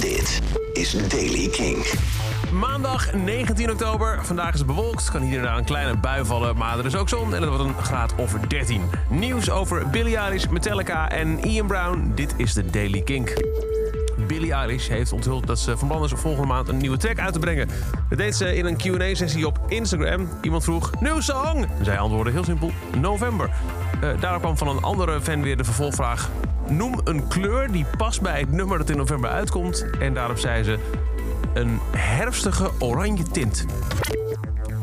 Dit is Daily King. Maandag 19 oktober. Vandaag is het bewolkt. Kan hier en daar een kleine bui vallen. Maar er is ook zon en het wordt een graad of 13. Nieuws over Billie Eilish, Metallica en Ian Brown. Dit is de Daily Kink. Billie Eilish heeft onthuld dat ze van plan is volgende maand een nieuwe track uit te brengen. Dat deed ze in een Q&A-sessie op Instagram. Iemand vroeg, nieuw song? Zij antwoordde heel simpel, november. Uh, daarop kwam van een andere fan weer de vervolgvraag... Noem een kleur die past bij het nummer dat in november uitkomt. En daarop zei ze een herfstige oranje tint.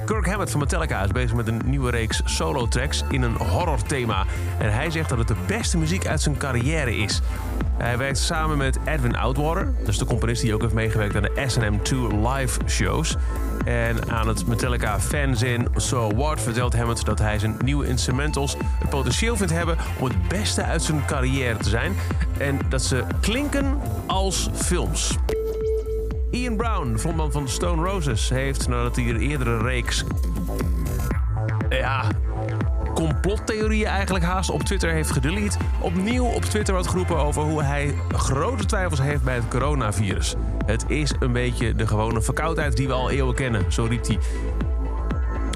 Kirk Hammett van Metallica is bezig met een nieuwe reeks solo-tracks in een horror-thema. En hij zegt dat het de beste muziek uit zijn carrière is. Hij werkt samen met Edwin Outwater, dus de componist die ook heeft meegewerkt aan de SM2 live shows. En aan het Metallica fanzin So What vertelt Hammett dat hij zijn nieuwe instrumentals het potentieel vindt hebben om het beste uit zijn carrière te zijn. En dat ze klinken als films. Ian Brown, frontman van Stone Roses, heeft nadat hij de eerdere reeks. Ja, complottheorieën eigenlijk haast op Twitter heeft gedelete. Opnieuw op Twitter wat geroepen over hoe hij grote twijfels heeft bij het coronavirus. Het is een beetje de gewone verkoudheid die we al eeuwen kennen, zo riep hij.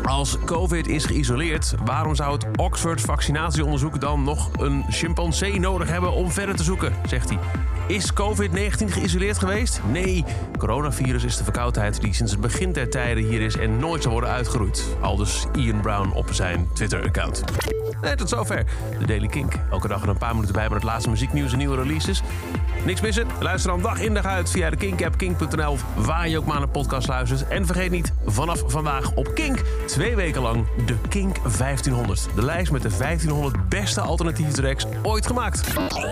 Als COVID is geïsoleerd, waarom zou het Oxford vaccinatieonderzoek dan nog een chimpansee nodig hebben om verder te zoeken, zegt hij. Is COVID-19 geïsoleerd geweest? Nee, coronavirus is de verkoudheid die sinds het begin der tijden hier is en nooit zal worden uitgeroeid. Aldus Ian Brown op zijn Twitter-account. Nee, tot zover. De Daily Kink. Elke dag er een paar minuten bij met het laatste muzieknieuws en nieuwe releases. Niks missen? Luister dan dag in dag uit via de Kink-app, kink.nl, waar je ook maar een podcast luistert. En vergeet niet, vanaf vandaag op Kink, twee weken lang de Kink 1500. De lijst met de 1500 beste alternatieve tracks ooit gemaakt.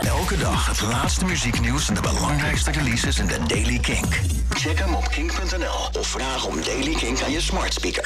Elke dag het laatste muzieknieuws en de belangrijkste releases in de Daily Kink. Check hem op kink.nl of vraag om Daily Kink aan je smart speaker.